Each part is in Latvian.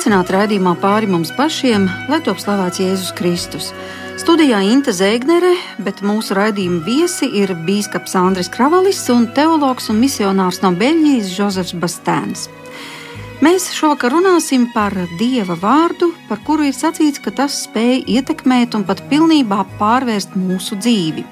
Sveicināti raidījumā pāri mums pašiem, lai top slavēts Jēzus Kristus. Studijā Inte Zēgnere, bet mūsu raidījuma viesi ir bīskaps Andris Kravalis un teologs un misionārs no Beļģijas Jozefs Bastēns. Mēs šovakar runāsim par Dieva vārdu, par kuru ir sacīts, ka tas spēj ietekmēt un pat pilnībā pārvērst mūsu dzīvi.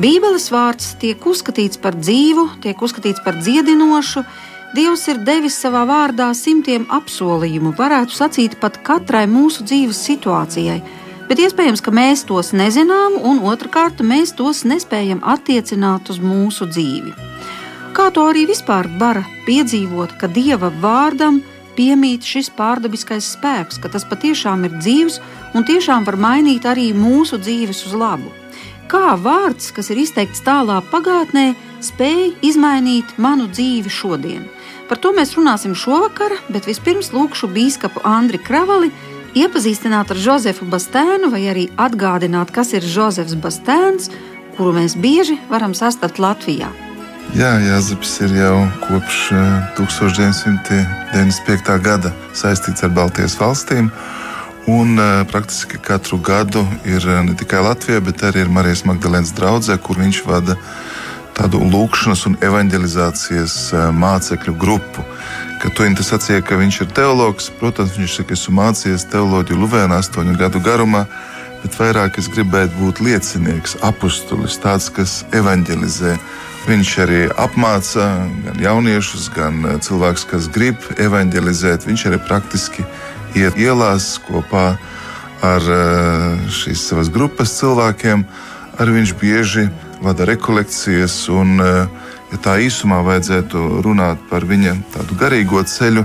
Bībeles vārds tiek uzskatīts par dzīvu, tiek uzskatīts par dziedinošu. Dievs ir devis savā vārdā simtiem apsolījumu, varētu sacīt pat katrai mūsu dzīves situācijai, bet iespējams, ka mēs tos nezinām, un otrkārt, mēs tos nespējam attiecināt uz mūsu dzīvi. Kā to arī vispār var piedzīvot, ka Dieva vārdam piemīt šis pārdabiskais spēks, ka tas patiešām ir dzīves un tiešām var mainīt arī mūsu dzīves uz labu kā vārds, kas ir izteikts tālā pagātnē, spēj izmainīt manu dzīvi šodien. Par to mēs runāsim šovakar, bet vispirms lūkšu biskupu Andri Kravali iepazīstināt ar Jozefu Bastēnu vai arī atgādināt, kas ir Jozefs Bastēns, kuru mēs bieži varam sastapt Latvijā. Jā, Jāzeps ir jau kopš 1995. Eh, gada saistīts ar Baltijas valstīm. Un uh, praktiski katru gadu ir uh, ne tikai Latvija, bet arī Marijas Magdalēnas draudzē, kur viņš vada tādu lūkšanas un evanģelizācijas uh, mācekļu grupu. Kad to viņa sacīja, ka viņš ir teologs, protams, viņš saka, esmu mācījies teoloģiju Luvēnā astoņu gadu garumā, bet vairāk es gribētu būt liecinieks, apustulis, tāds, kas evanģelizē. Viņš arī apmāca gan jauniešus, gan cilvēkus, kas grib evanģelizēt. Viņš arī praktiski iet ielās kopā ar eh, šīs savas grupas cilvēkiem. Arī viņš bieži vada rekolekcijas, un, eh, ja tā īsumā vajadzētu runāt par viņa tādu garīgo ceļu,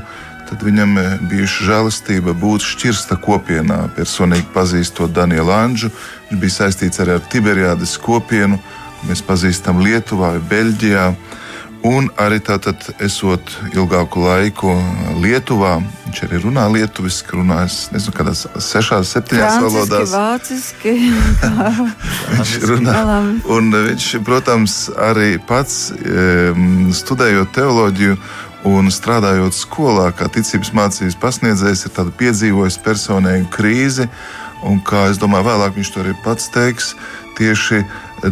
tad viņam eh, bijuši žēlastība būt šķirsta kopienā. Personīgi pazīstot Danielu Anģu, viņš bija saistīts arī ar Tiberiādas kopienu, ko mēs pazīstam Lietuvā, Beļģijā. Un arī tātad, esot ilgāku laiku Lietuvā, viņš arī runā lietuviski, runājas nezinu, kādās sešās, septiņās valodās. Vāciski, viņš runā. Un viņš, protams, arī pats studējot teoloģiju un strādājot skolā, kā ticības mācības pasniedzējs, ir piedzīvojis personīgu krīzi. Un kā es domāju, vēlāk viņš to arī pats teiks, tieši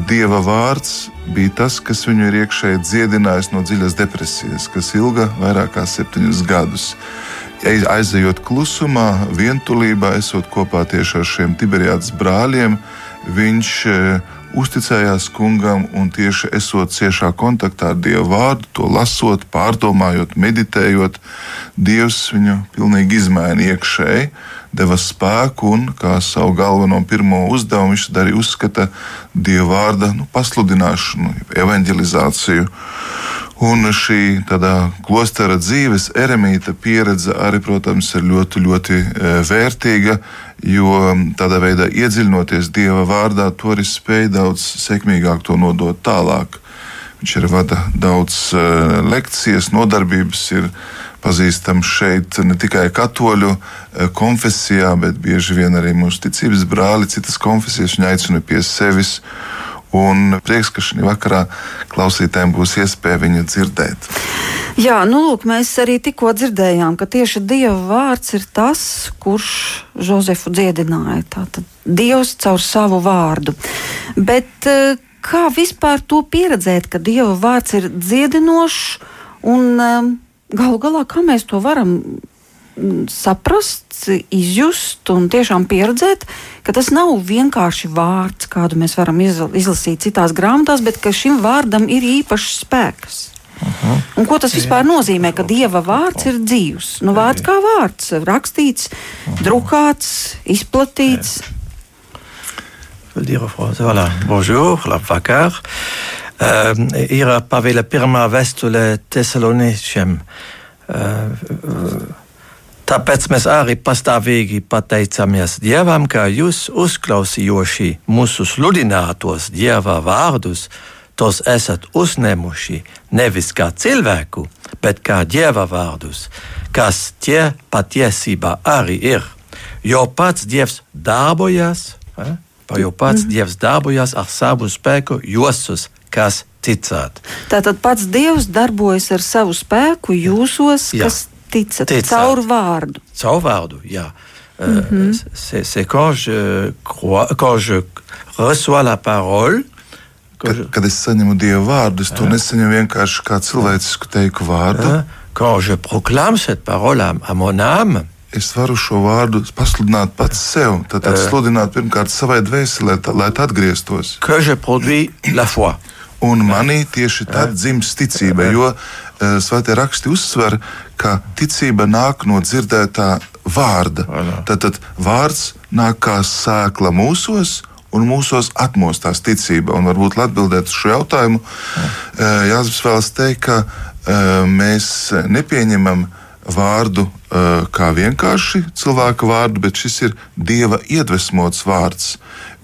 Dieva vārds bija tas, kas viņu ir iekšēji dziedinājis no dziļas depresijas, kas ilga vairāk kā septiņus gadus. Aizejot klusumā, vientulībā, esot kopā tieši ar šiem Tiberiādas brāļiem, viņš e, uzticējās kungam un tieši esot ciešā kontaktā ar Dievu vārdu, to lasot, pārdomājot, meditējot, Dievs viņu pilnīgi izmaina iekšēji deva spēku un kā savu galveno pirmo uzdevumu viņš arī uzskata Dieva vārda nu, pasludināšanu, evanģelizāciju. Un šī tādā klostera dzīves eremīta pieredze arī, protams, ir ļoti, ļoti e, vērtīga, jo tādā veidā iedziļinoties Dieva vārdā, to arī spēj daudz sekmīgāk to nodot tālāk. Viņš arī vada daudz uh, lekcijas, nodarbības, ir pazīstams šeit ne tikai katoļu uh, konfesijā, bet bieži vien arī mūsu ticības brāli, citas konfesijas viņa aicina pie sevis. Un prieks, ka šī vakarā klausītājiem būs iespēja viņu dzirdēt. Jā, nu lūk, mēs arī tikko dzirdējām, ka tieši Dieva vārds ir tas, kurš Jozefu dziedināja. Tātad Dievs caur savu vārdu. Bet uh, kā vispār to pieredzēt, ka Dieva vārds ir dziedinošs un um, galu galā, kā mēs to varam mm, saprast, izjust un tiešām pieredzēt, ka tas nav vienkārši vārds, kādu mēs varam izlasīt citās grāmatās, bet ka šim vārdam ir īpašs spēks. -huh. Un ko tas vispār nozīmē, ka Dieva vārds ir dzīvs? Nu, vārds kā vārds, rakstīts, -huh. drukāts, izplatīts. Jā. Voilà, bonjour, la vakar. Ir pavila pirmā vēstule Thessaloniešiem. Tāpēc mēs arī pastāvīgi pateicamies Dievam, ka jūs uzklausījoši mūsu sludinātos Dieva vārdus, tos esat uzņēmuši nevis kā cilvēku, bet kā Dieva vārdus, kas tie patiesībā arī ir. Jo pats Dievs darbojas. Eh? jo pats mm. Dievs darbojas ar savu spēku jūsos, kas ticāt. Tātad pats Dievs darbojas ar savu spēku jūsos, Jā. kas ticat, ticat. caur vārdu. Caur vārdu, jā. Mm -hmm. C'est quand je crois, quand je reçois la parole. Kad, kad es saņemu Dieva vārdu, es to uh, nesaņemu vienkārši kā cilvēcisku teiku vārdu. Uh, quand je proclame cette parole à, à mon âme, es varu šo vārdu pasludināt pats sev. Tad, tad uh, sludināt pirmkārt savai dvēselē, lai tā atgrieztos. Que je produis la foi. Un manī tieši tad dzimst ticība, jo uh, svētie raksti uzsver, ka ticība nāk no dzirdētā vārda. Tad, vārds nāk kā sēkla mūsos, un mūsos atmostās ticība. Un varbūt atbildēt uz šo jautājumu, eh, Jānis vēlas teikt, ka eh, mēs nepieņemam vārdu eh, kā vienkārši cilvēka vārdu, bet šis ir dieva iedvesmots vārds.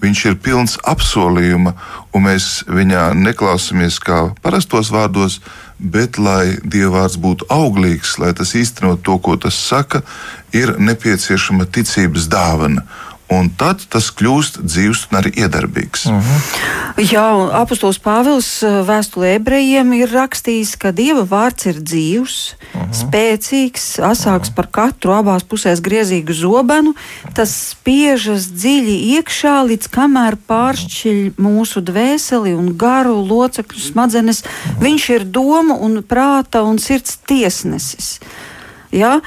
Viņš ir pilns apsolījuma, un mēs viņā neklausāmies kā parastos vārdos, bet lai dieva vārds būtu auglīgs, lai tas īstenot to, ko tas saka, ir nepieciešama ticības dāvana. Un tad tas kļūst dzīves un arī iedarbīgs. Uh mhm. -huh. Jā, apustulis Pāvils eh, vēstulē ebrejiem ir rakstījis, ka Dieva vārds ir dzīvs, uh mhm. -huh. spēcīgs, asāks uh -huh. par katru abās pusēs griezīgu zobenu. Tas spiežas dziļi iekšā, līdz kamēr pāršķiļ mūsu dvēseli un garu locekļu smadzenes. Uh -huh. Viņš ir domu un prāta un sirds tiesnesis. Ja?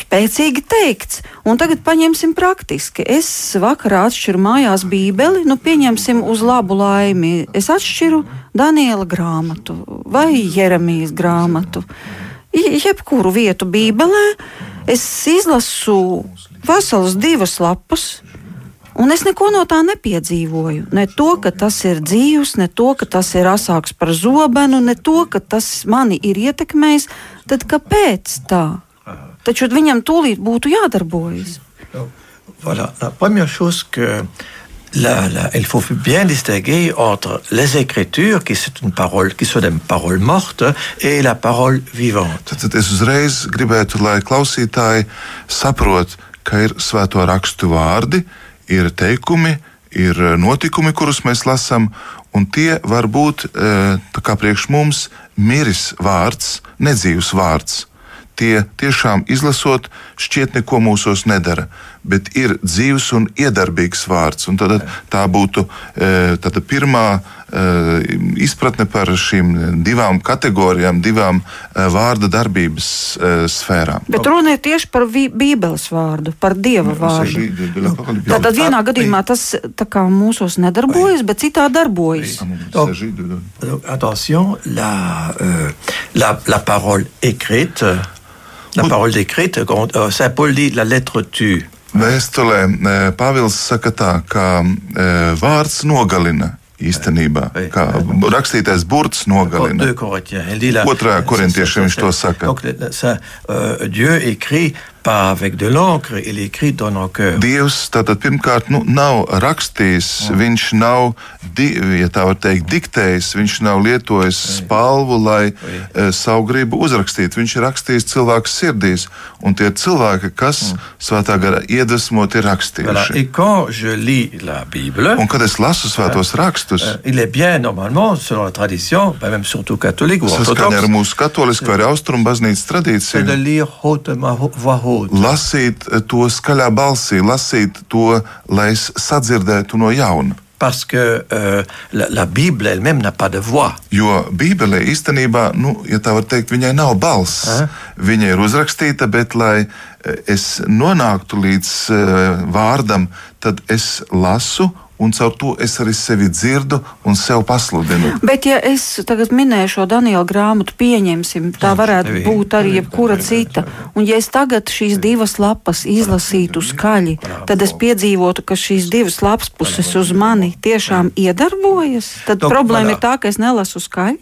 Spēcīgi teikts. Un tagad paņemsim praktiski. Es vakarā atšķiru mājās Bībeli, nu pieņemsim uz labu laimi. Es atšķiru Daniela grāmatu vai Jeremijas grāmatu. Jebkuru vietu Bībelē es izlasu veselas divas lapas. Un es neko no tā nepiedzīvoju. Ne to, ka tas ir dzīves, ne to, ka tas ir asāks par zobenu, ne to, ka tas mani ir ietekmējis. Tad kāpēc tā? Taču viņam tūlīt būtu jādarbojas. Voilà. La première chose que Là, là, il faut bien distinguer entre les écritures, qui, une parole, qui sont des paroles mortes, et la parole vivante. Tad, tad es uzreiz gribētu, lai klausītāji saprot, ka ir svēto rakstu vārdi, ir teikumi, ir notikumi, kurus mēs lasām, un tie var būt kā priekš mums miris vārds, nedzīvs vārds tie tiešām izlasot, šķiet neko mūsos nedara, bet ir dzīves un iedarbīgs vārds. Un tad, tā būtu e, tāda pirmā e, izpratne par šīm divām kategorijām, divām e, vārda darbības sfērām. Bet runa ir tieši par Bībeles vārdu, par Dieva vārdu. Tātad vienā gadījumā tas mūsos nedarbojas, bet citā darbojas. Attention, la, euh, la, la parole écrite La parole décrite, euh, Saint Paul dit la lettre tue. Vēstulē Pāvils saka tā, ka vārds nogalina īstenībā. Kā rakstītais burts nogalina. Otrā korintiešiem viņš to saka. Dieu écrit pas avec de l'encre, il écrit dans nos cœurs. Dievs tātad pirmkārt nu, nav rakstījis, mm. viņš nav, di, ja tā var teikt, diktējis, viņš nav lietojis oui. spalvu, lai oui. uh, savu gribu uzrakstītu. Viņš ir rakstījis cilvēku sirdīs, un tie cilvēki, kas mm. svētā gara iedvesmot, ir rakstījuši. Voilà. Bible, un kad es lasu svētos rakstus, il est bien normalement, selon la tradition, même surtout catholique ou orthodoxe. Saskaņā ar mūsu katolisku vai austrumu baznīcas tradīciju. Haute. Lasīt to skaļā balsī, lasīt to, lai es sadzirdētu no jauna. Parce que euh, la, la Bible elle-même n'a pas de voix. Jo Bībelē īstenībā, nu, ja tā var teikt, viņai nav balss. Eh? Viņa ir uzrakstīta, bet lai eh, es nonāktu līdz uh, vārdam, tad es lasu un caur to es arī sevi dzirdu un sev pasludinu. Bet, ja es tagad minēju šo Daniela grāmatu, pieņemsim, tā varētu būt arī jebkura cita. Un, ja es tagad šīs divas lapas izlasītu skaļi, tad es piedzīvotu, ka šīs divas lapas puses uz mani tiešām iedarbojas. Tad Donc, problēma ir tā, ka es nelasu skaļi.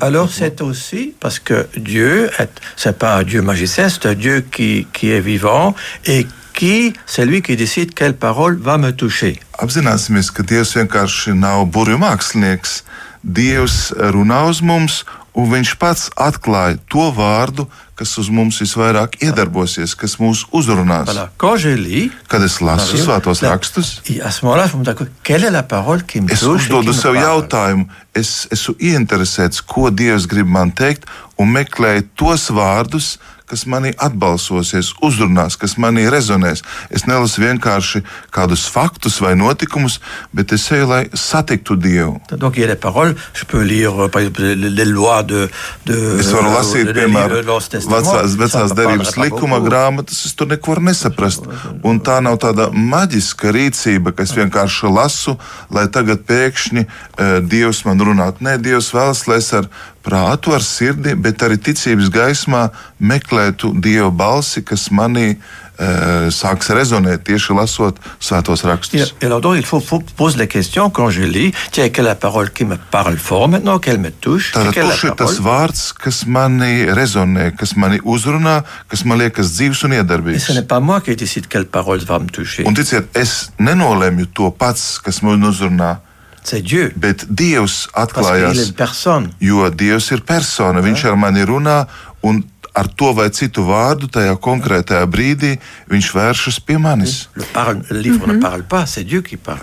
Alors c'est aussi parce que Dieu, c'est pas un Dieu magicien, c'est un Dieu qui, qui est vivant et qui, c'est lui qui décide quelle parole va me toucher. Apzināsimies, ka Dievs vienkārši nav mākslinieks. Dievs runā uz mums, un Viņš pats atklāja to vārdu, kas uz mums visvairāk iedarbosies, kas mūs uzrunās. Voilà. Kad es lasu svētos rakstus, es uzdodu sev jautājumu, es esmu ieinteresēts, ko Dievs grib man teikt, un meklēju tos vārdus, kas manī atbalsosies, uzrunās, kas manī rezonēs. Es nelasu vienkārši kādus faktus vai notikumus, bet es eju, lai satiktu Dievu. Donc, paroles, lire lois de. de es varu lasīt, piemēram, vecās, vecās derības likuma grāmatas, es tur neko varu nesaprast. Un tā nav tāda maģiska rīcība, ka es vienkārši lasu, lai tagad pēkšņi uh, Dievs man runātu. Nē, Dievs vēlas, lai es ar prātu, ar sirdi, bet arī ticības gaismā meklētu Dieva balsi, kas manī euh, sāks rezonēt tieši lasot svētos rakstus. Et alors donc, il faut, poser la question quand je lis, tiens, quelle la parole qui me parle fort maintenant, qu'elle me touche? Tātad kurš ir tas vārds, kas mani rezonē, kas mani uzrunā, kas man liekas dzīves un iedarbīgs? Ce n'est pas moi qui décide quelle parole va me toucher. Un ticiet, es nenolēmu to pats, kas man uzrunā. C'est Dieu. Bet Dievs atklājās. Jo Dievs ir persona. Viņš ar mani runā, un ar to vai citu vārdu tajā konkrētajā brīdī viņš vēršas pie manis.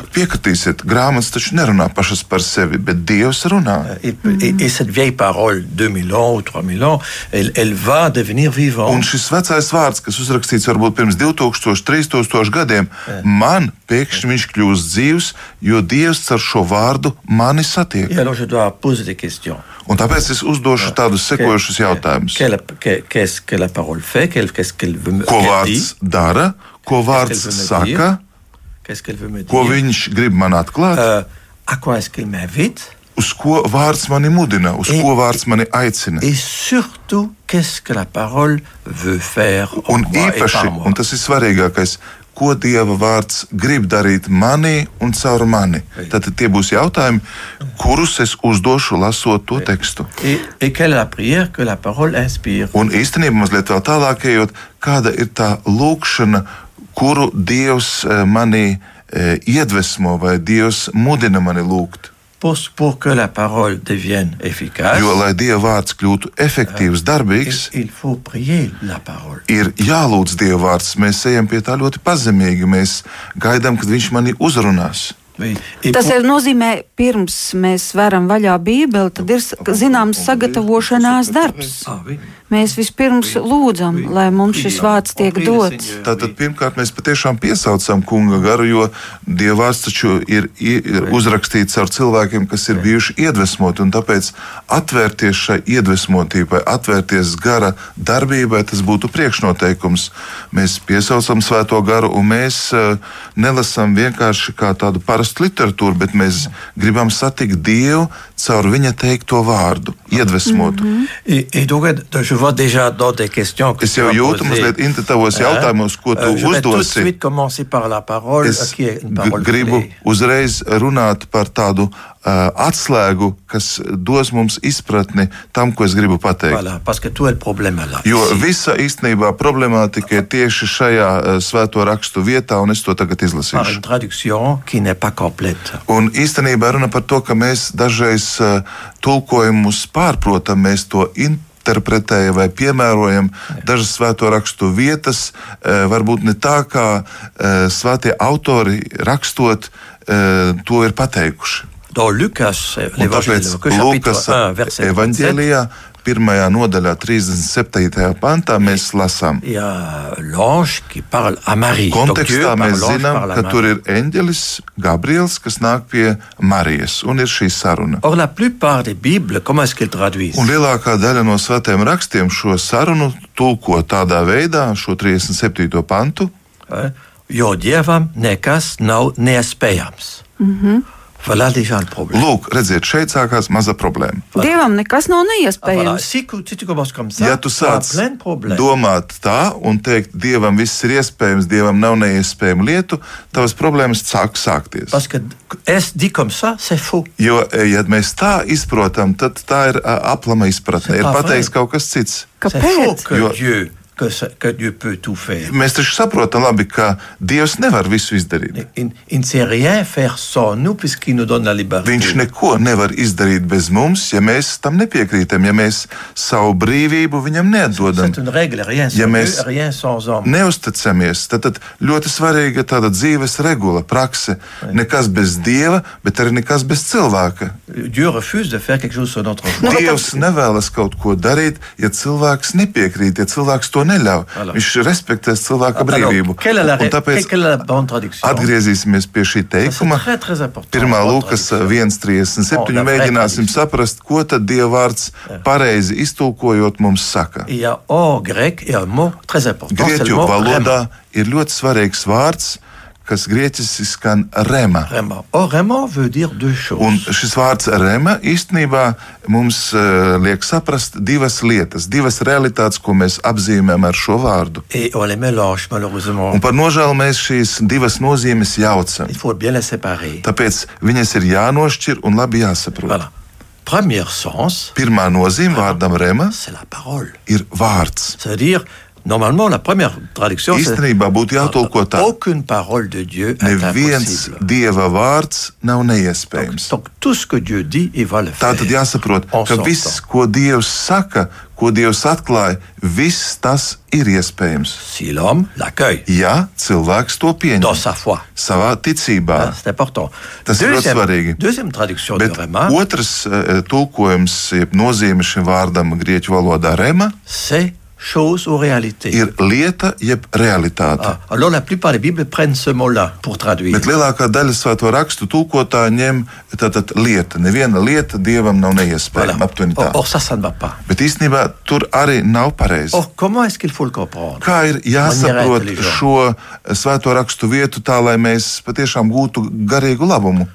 -hmm. Piekritīsiet, grāmatas taču nerunā pašas par sevi, bet Dievs runā. Et, et, et cette vieille parole, 2000 ans ou 3000 ans, elle, elle va devenir vivante. Un šis vecais vārds, kas uzrakstīts varbūt pirms 2000, 3000 gadiem, man pēkšņi viņš kļūst dzīves, jo Dievs ar šo vārdu mani satiek. Un tāpēc es uzdošu tādus sekojošus jautājumus. Ko vārds dara, ko vārds saka, ko viņš grib man atklāt? Uh, m'invite? Uz ko vārds mani mudina, uz ko vārds mani aicina? Un īpaši, un tas ir svarīgākais, ko Dieva vārds grib darīt manī un caur mani. Tad tie būs jautājumi, kurus es uzdošu lasot to tekstu. Un īstenībā mazliet vēl tālāk ejot, kāda ir tā lūkšana, kuru Dievs eh, manī eh, iedvesmo vai Dievs mudina mani lūgt pour, pour que la parole devienne efficace. Jo, lai Dieva vārds kļūtu efektīvs, darbīgs, il, il faut prier la parole. ir jālūdz Dieva vārds. Mēs ejam pie tā ļoti pazemīgi. Mēs gaidām, kad Viņš mani uzrunās. Tas ir nozīmē, pirms mēs varam vaļā Bībeli, tad ir zināms sagatavošanās darbs. Mēs vispirms lūdzam, lai mums šis vārds tiek dots. Tātad pirmkārt mēs patiešām piesaucam kunga garu, jo Dieva vārds taču ir, ir uzrakstīts ar cilvēkiem, kas ir bijuši iedvesmoti, un tāpēc atvērties šai iedvesmotībai, atvērties gara darbībai, tas būtu priekšnoteikums. Mēs piesaucam svēto garu, un mēs uh, nelasam vienkārši kā tādu parastu literatūru, bet mēs gribam satikt Dievu caur viņa teikto vārdu, iedvesmotu. Mm -hmm es jau jūtu mazliet inti tavos jautājumos, ko tu uh, uzdosi. Es gribu uzreiz runāt par tādu atslēgu, kas dos mums izpratni tam, ko es gribu pateikt. Voilà, jo visa īstenībā problemātika ir tieši šajā uh, svēto rakstu vietā, un es to tagad izlasīšu. Un īstenībā runa par to, ka mēs dažreiz uh, tulkojumus pārprotam, mēs to interpretējam interpretējam vai piemērojam dažas svēto rakstu vietas, varbūt ne tā, kā svētie autori rakstot to ir pateikuši. Lukas, tāpēc Lukas evanģēlijā pirmajā nodaļā, 37. pantā, mēs lasām, kontekstā mēs zinām, ka tur ir eņģelis Gabriels, kas nāk pie Marijas, un ir šī saruna. Or, Bibles, un lielākā daļa no svētiem rakstiem šo sarunu tulko tādā veidā, šo 37. pantu. Jo dievam nekas nav neiespējams. Mm -hmm. Lūk, redziet, šeit sākās maza problēma. Dievam nekas nav neiespējams. Ja tu sāc domāt tā un teikt, Dievam viss ir iespējams, Dievam nav neiespējamu lietu, tavas problēmas sāk sākties. Jo, ja mēs tā izprotam, tad tā ir aplama izpratne. Ir pateikts kaut kas cits. Kāpēc? Jo, ça- que Dieu peut tout faire. Mēs taču saprotam labi, ka Dievs nevar visu izdarīt. Il, il ne sait rien faire sans nous puisqu'il nous donne la liberté. Viņš neko nevar izdarīt bez mums, ja mēs tam nepiekrītam, ja mēs savu brīvību viņam neatdodam. C'est une règle, rien sans Ja Dieu, mēs rien sans homme. Neusticamies. Tad, tad ļoti svarīga tāda dzīves regula, prakse. Nekas bez dieva, bet arī nekas bez cilvēka. Dieu refuse de faire quelque chose sur notre. Dievs nevēlas kaut ko darīt, ja cilvēks nepiekrīt, ja cilvēks to neļauj. Voilà. Viņš respektēs cilvēka Alors, brīvību. la, Un tāpēc atgriezīsimies pie šī teikuma. Pirmā Lūkas traduction. 1,37. Oh, la vraie Mēģināsim saprast, ko tad Dieva vārds pareizi iztulkojot mums saka. Grieķu valodā ir ļoti svarīgs vārds, kas grieķiski skan rema. Rema. Or, rema Un šis vārds rema īstenībā mums uh, liek saprast divas lietas, divas realitātes, ko mēs apzīmējam ar šo vārdu. Et mélange. Un par nožēlu mēs šīs divas nozīmes jaucam. Tāpēc viņas ir jānošķir un labi jāsaprot. Voilà. Sens, Pirmā nozīme vārdam rema ir vārds. Normalement, la première traduction, Īstenībā būtu jātulko tā. aucune parole de Dieu est Neviens dieva vārds nav neiespējams. Donc, tout ce que Dieu dit, il va le Tā faire. tad jāsaprot, ka viss, ko Dievs saka, ko Dievs atklāja, viss tas ir iespējams. Ja cilvēks to pieņem savā ticībā, hein, c'est important. Tas ir ļoti svarīgi. Bet otrs eh, tulkojums, jeb nozīme šim vārdam grieķu valodā rema, chose ou réalité. ir lieta jeb realitāte. Ah, alors, la plupart des Bibles prennent ce mot-là pour traduire. Bet lielākā daļa svēto rakstu tulkotāji ņem tātad lieta. Neviena lieta dievam nav neiespējama. Voilà. Aptuveni Or, tā. or, ça, ça ne va pas. Bet īstenībā tur arī nav pareizi. Or, comment est-ce qu'il faut le comprendre Kā ir jāsaprot šo svēto rakstu vietu tā, lai mēs patiešām gūtu garīgu labumu?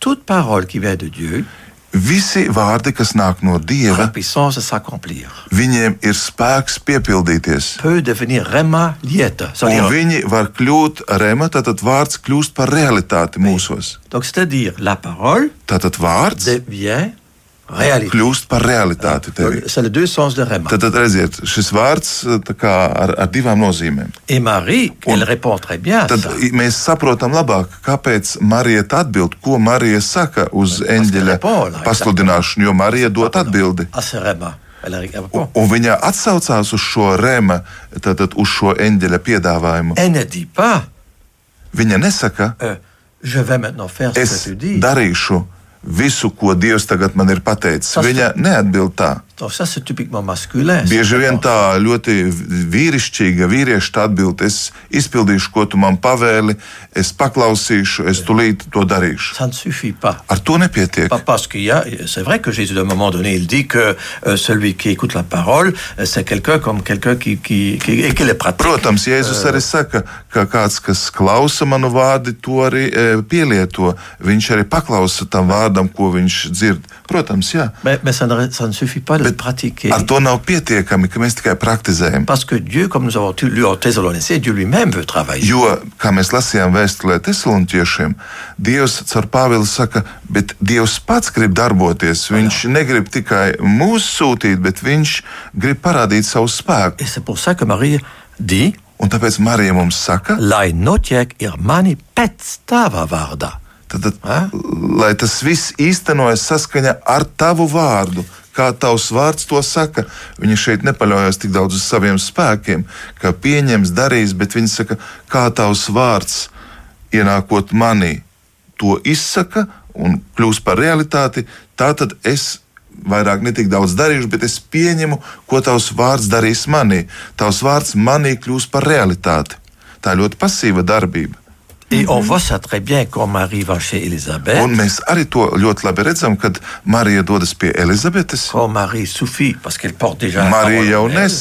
Toute parole qui vient de Dieu Visi vārdi, kas nāk no dieva, viņiem ir spēks piepildīties. Un viņi var kļūt rema, tātad vārds kļūst par realitāti mūsos. Tātad vārds devient réalité. kļūst par realitāti Rema. Tad, tad redziet, šis vārds kā ar, ar divām nozīmēm. Et Marie, Un- elle répond très bien à Tad mēs saprotam labāk, kāpēc Marija atbild, ko Marija saka uz eņģeļa pasludināšanu, jo Marija dod atbildi. Ce Rema. Elle répond. Un viņa atsaucās uz šo rēma, tātad uz šo eņģeļa piedāvājumu. Viņa nesaka, euh, je vais maintenant faire ce es que tu dis. darīšu visu, ko Dievs tagad man ir pateicis. Tas- Viņa neatbild tā. Ça, c'est typiquement masculin. Bieži vien tā ļoti vīrišķīga vīrieša atbild, es izpildīšu, ko tu man pavēli, es paklausīšu, es tulīt to darīšu. Ar to nepietiek. Parce qu'il y a, c'est vrai que Jésus, à un moment donné, il dit que euh, celui qui écoute la parole, euh, c'est quelqu'un comme quelqu'un qui, qui, qui, qui les pratique. Protams, Jēzus arī saka, ka kāds, kas klausa manu vārdu, to arī e, pielieto. Viņš arī paklausa tam vārdam, ko viņš dzird. Protams, jā. Mais, mais ça, ne, ça ne suffit pas le pratiquer. Ar to nav pietiekami, ka mēs tikai praktizējam. Parce que Dieu, comme nous avons lu en Thessaloniciens, Dieu lui-même veut travailler. Jo, kā mēs lasījām vēstulē Thessaloniķiešiem, Dievs caur Pāvilu saka, bet Dievs pats grib darboties. Viņš negrib tikai mūs sūtīt, bet viņš grib parādīt savu spēku. Et c'est pour ça que Marie dit, Un tāpēc Marija mums saka, lai notiek ir mani pēc tava vārdā. tad, tad, lai tas viss īstenojas saskaņā ar tavu vārdu. Kā tavs vārds to saka, viņa šeit nepaļaujas tik daudz uz saviem spēkiem, ka pieņems, darīs, bet viņa saka, kā tavs vārds ienākot manī, to izsaka un kļūst par realitāti, tā tad es vairāk netik daudz darīšu, bet es pieņemu, ko tavs vārds darīs manī. Tavs vārds manī kļūst par realitāti. Tā ir ļoti pasīva darbība. Et on voit ça très bien quand Marie va chez Élisabeth. Un mēs arī to ļoti labi redzam, kad Marija dodas pie Elizabetes. Quand Marie suffit, parce qu'elle porte déjà Marija parole jau nes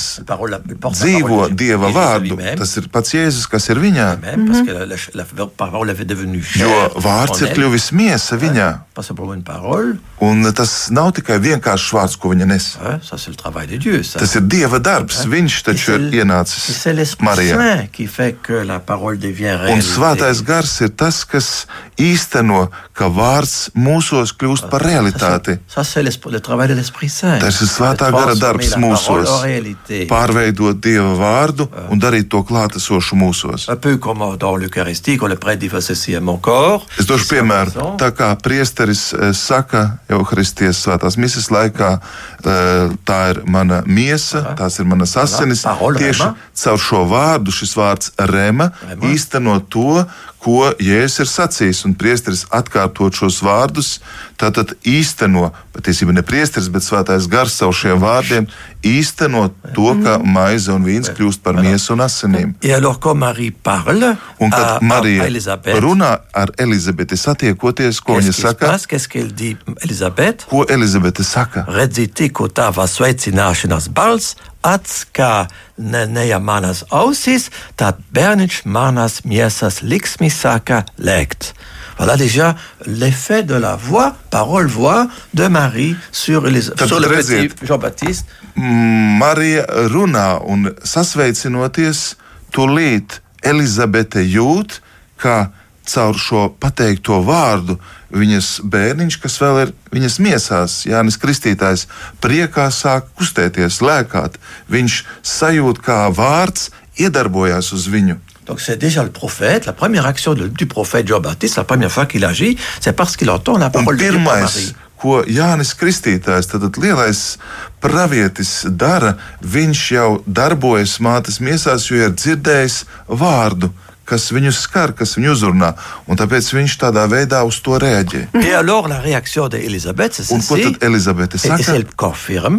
dzīvo Dieva vārdu. Tas ir pats Jēzus, kas ir viņā. est devenue Jo vārds ir kļuvis miesa viņā. Un tas nav tikai vienkāršs vārds, ko viņa nes. Tas ir Dieva darbs. Viņš taču ir ienācis Marijā. Un svētais gars ir tas, kas īsteno, ka vārds mūsos kļūst par realitāti. Tas ir svētā gara darbs mūsos. Pārveidot Dieva vārdu un darīt to klātesošu mūsos. Es došu piemēru. Tā kā priesteris saka Euharistijas svētās misijas laikā, tā ir mana miesa, tās ir manas asinis. Tieši caur šo vārdu šis vārds rema īsteno to, ko Jēzus ir sacījis. Un priesteris atkārtot šos vārdus, tātad īsteno, patiesībā ne priesteris, bet svētais gars savu šiem vārdiem, īsteno to, ka mhm. maize un vīns kļūst par miesu un asinīm. Un kad Marija runā ar Elizabeti satiekoties, ko viņa saka? Ko Elizabete saka? Redzi, tikko tava sveicināšanās balss atskā ne, neja manas ausis, tad bērniņš manas miesas liksmi sāka lēkt. Voilà déjà l'effet de la voix, parole-voix de Marie sur, les, sur le petit Jean-Baptiste. Marija runā un sasveicinoties, tūlīt Elizabete jūt, ka caur šo pateikto vārdu viņas bērniņš, kas vēl ir viņas miesās, Jānis Kristītājs, priekā sāk kustēties, lēkāt. Viņš sajūt, kā vārds iedarbojās uz viņu. Donc c'est déjà le prophète, la première action de, du prophète Jean-Baptiste, la première fois qu'il agit, c'est parce qu'il entend la parole de Dieu par Marie. Ko Jānis Kristītājs, tad lielais pravietis dara, viņš jau darbojas mātes miesās, jo ir dzirdējis vārdu kas viņu skar, kas viņu uzrunā. Un tāpēc viņš tādā veidā uz to reaģē. Un ko tad Elizabete saka?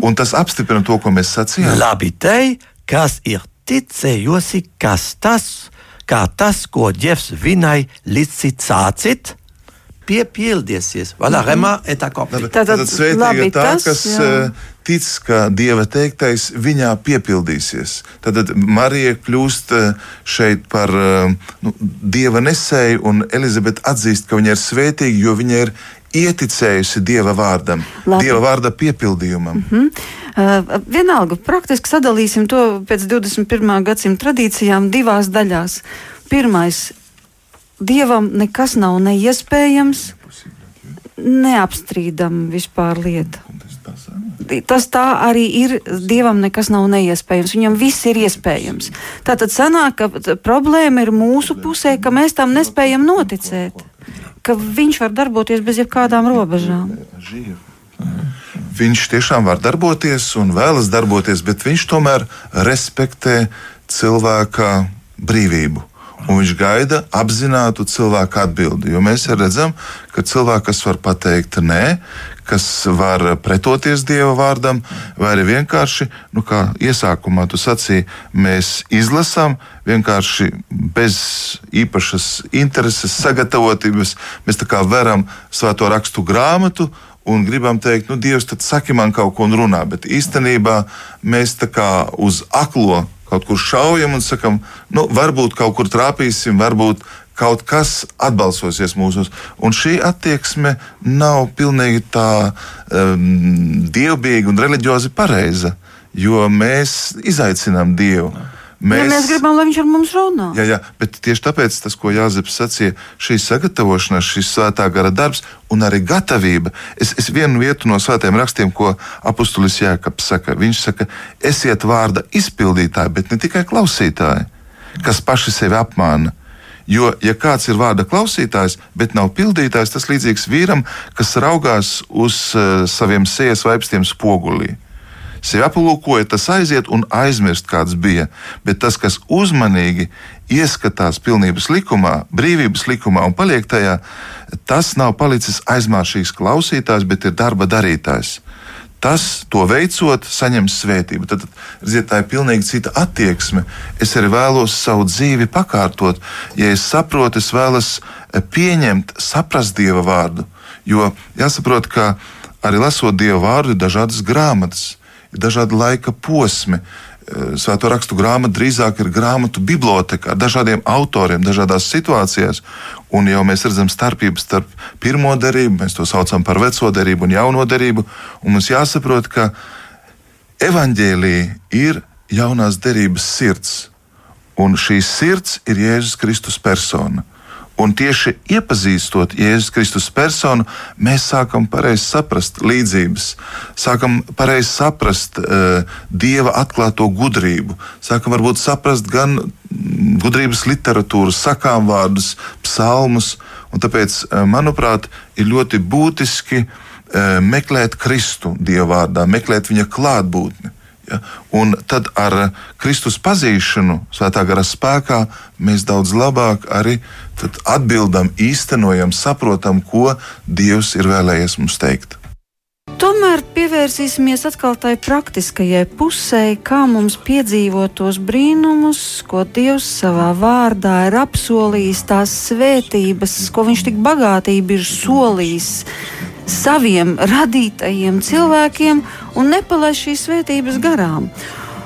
Un tas apstiprina to, ko mēs sacījām. Labi, te, kas ir ticējosi, kas tas, kā tas, ko Dievs vinai licicācit, piepildīsies. Voilà, mm -hmm. vraiment est accompli. Tātad, tātad sveitīga tā, tas, kas jā. tic, ka Dieva teiktais viņā piepildīsies. Tad Marija kļūst šeit par nu, Dieva nesēju, un Elizabete atzīst, ka viņa ir svētīga, jo viņa ir ieticējusi Dieva vārdam, Labi. Dieva vārda piepildījumam. Mm -hmm. Uh, vienalga, praktiski sadalīsim to pēc 21. gadsimta tradīcijām divās daļās. Pirmais Dievam nekas nav neiespējams, neapstrīdama vispār lieta. Tas tā arī ir. Dievam nekas nav neiespējams. Viņam viss ir iespējams. Tātad sanāk, ka problēma ir mūsu pusē, ka mēs tam nespējam noticēt. Ka viņš var darboties bez jebkādām robežām. Viņš tiešām var darboties un vēlas darboties, bet viņš tomēr respektē cilvēka brīvību un viņš gaida apzinātu cilvēku atbildi. Jo mēs redzam, ka cilvēki, kas var pateikt nē, kas var pretoties Dieva vārdam, vai arī vienkārši, nu, kā iesākumā tu sacīji, mēs izlasām vienkārši bez īpašas intereses, sagatavotības. Mēs tā kā veram svēto rakstu grāmatu un gribam teikt, nu, Dievs, tad saki man kaut ko un runā. Bet īstenībā mēs tā kā uz aklo kaut kur šaujam un sakam, nu, varbūt kaut kur trāpīsim, varbūt kaut kas atbalsosies mūsos. Un šī attieksme nav pilnīgi tā um, dievbijīga un reliģiozi pareiza, jo mēs izaicinām Dievu. Jā. Mēs, ja mēs gribam, lai viņš ar mums runā. Jā, jā, bet tieši tāpēc tas, ko Jāzeps sacīja, šī sagatavošanās, šis svētā gara darbs un arī gatavība. Es, es vienu vietu no svētiem rakstiem, ko apustulis Jēkabs saka, viņš saka, esiet vārda izpildītāji, bet ne tikai klausītāji, kas paši sevi apmāna. Jo, ja kāds ir vārda klausītājs, bet nav pildītājs, tas līdzīgs vīram, kas raugās uz uh, saviem sēnes vaipstiem spogulī sevi aplūkoja, tas aiziet un aizmirst, kāds bija. Bet tas, kas uzmanīgi ieskatās pilnības likumā, brīvības likumā un paliek tajā, tas nav palicis aizmāršīgs klausītājs, bet ir darba darītājs. Tas, to veicot, saņems svētību. Tad, redziet, tā ir pilnīgi cita attieksme. Es arī vēlos savu dzīvi pakārtot. Ja es saprotu, es vēlos pieņemt, saprast Dieva vārdu. Jo jāsaprot, ka arī lasot Dieva vārdu, ir dažādas grāmatas dažādi laika posmi. Svēto rakstu grāmata drīzāk ir grāmatu biblioteka ar dažādiem autoriem, dažādās situācijās. Un jau mēs redzam starpības starp pirmo derību, mēs to saucam par veco derību un jauno derību. Un mums jāsaprot, ka evaņģēlīja ir jaunās derības sirds. Un šī sirds ir Jēzus Kristus persona. Un tieši iepazīstot Jēzus Kristus personu, mēs sākam pareizi saprast līdzības, sākam pareizi saprast uh, Dieva atklāto gudrību, sākam varbūt saprast gan gudrības literatūru, sakām vārdus, psalmus. Tāpēc, uh, manuprāt, ir ļoti būtiski uh, meklēt Kristu Dieva vārdā, meklēt viņa klātbūtni. Ja? Un tad ar Kristus pazīšanu, svētā gara spēkā, mēs daudz labāk arī atbildam, īstenojam, saprotam, ko Dievs ir vēlējies mums teikt. Tomēr pievērsīsimies atkal tai praktiskajai pusē, kā mums piedzīvot tos brīnumus, ko Dievs savā vārdā ir apsolījis, tās svētības, ko Viņš tik bagātīgi ir solījis saviem radītajiem cilvēkiem un nepalaist šīs svētības garām.